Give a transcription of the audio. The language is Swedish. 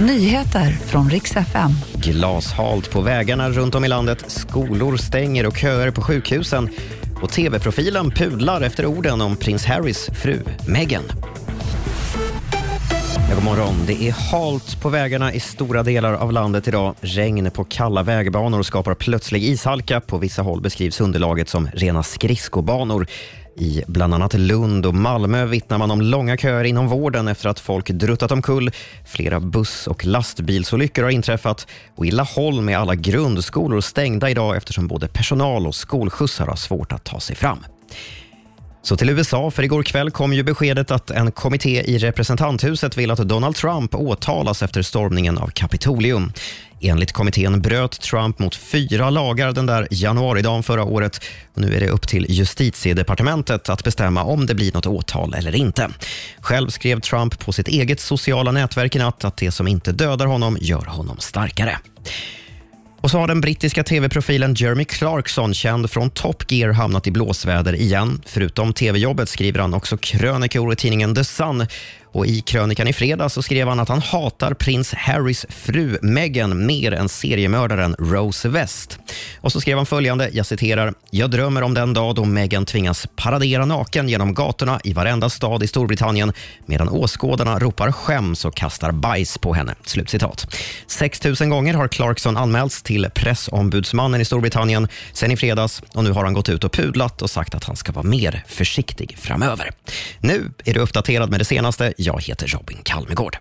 Nyheter från riks FM. Glashalt på vägarna runt om i landet, skolor stänger och köer på sjukhusen och tv-profilen pudlar efter orden om prins Harrys fru Meghan. Ja, god morgon. Det är halt på vägarna i stora delar av landet idag. Regn på kalla vägbanor skapar plötslig ishalka. På vissa håll beskrivs underlaget som rena skridskobanor. I bland annat Lund och Malmö vittnar man om långa köer inom vården efter att folk druttat omkull. Flera buss och lastbilsolyckor har inträffat och i Laholm är alla grundskolor stängda idag eftersom både personal och skolskjutsar har svårt att ta sig fram. Så till USA, för igår kväll kom ju beskedet att en kommitté i representanthuset vill att Donald Trump åtalas efter stormningen av Kapitolium. Enligt kommittén bröt Trump mot fyra lagar den där januaridagen förra året. Och nu är det upp till justitiedepartementet att bestämma om det blir något åtal eller inte. Själv skrev Trump på sitt eget sociala nätverk i natt att det som inte dödar honom gör honom starkare. Och så har den brittiska tv-profilen Jeremy Clarkson, känd från Top Gear, hamnat i blåsväder igen. Förutom tv-jobbet skriver han också krönikor i tidningen The Sun. Och I krönikan i fredags så skrev han att han hatar prins Harrys fru Meghan mer än seriemördaren Rose West. Och så skrev han följande, jag citerar, “Jag drömmer om den dag då Meghan tvingas paradera naken genom gatorna i varenda stad i Storbritannien medan åskådarna ropar skäms och kastar bajs på henne.” Slutcitat. 6 000 gånger har Clarkson anmälts till pressombudsmannen i Storbritannien sen i fredags och nu har han gått ut och pudlat och sagt att han ska vara mer försiktig framöver. Nu är du uppdaterad med det senaste. Jag heter Robin Kalmegård.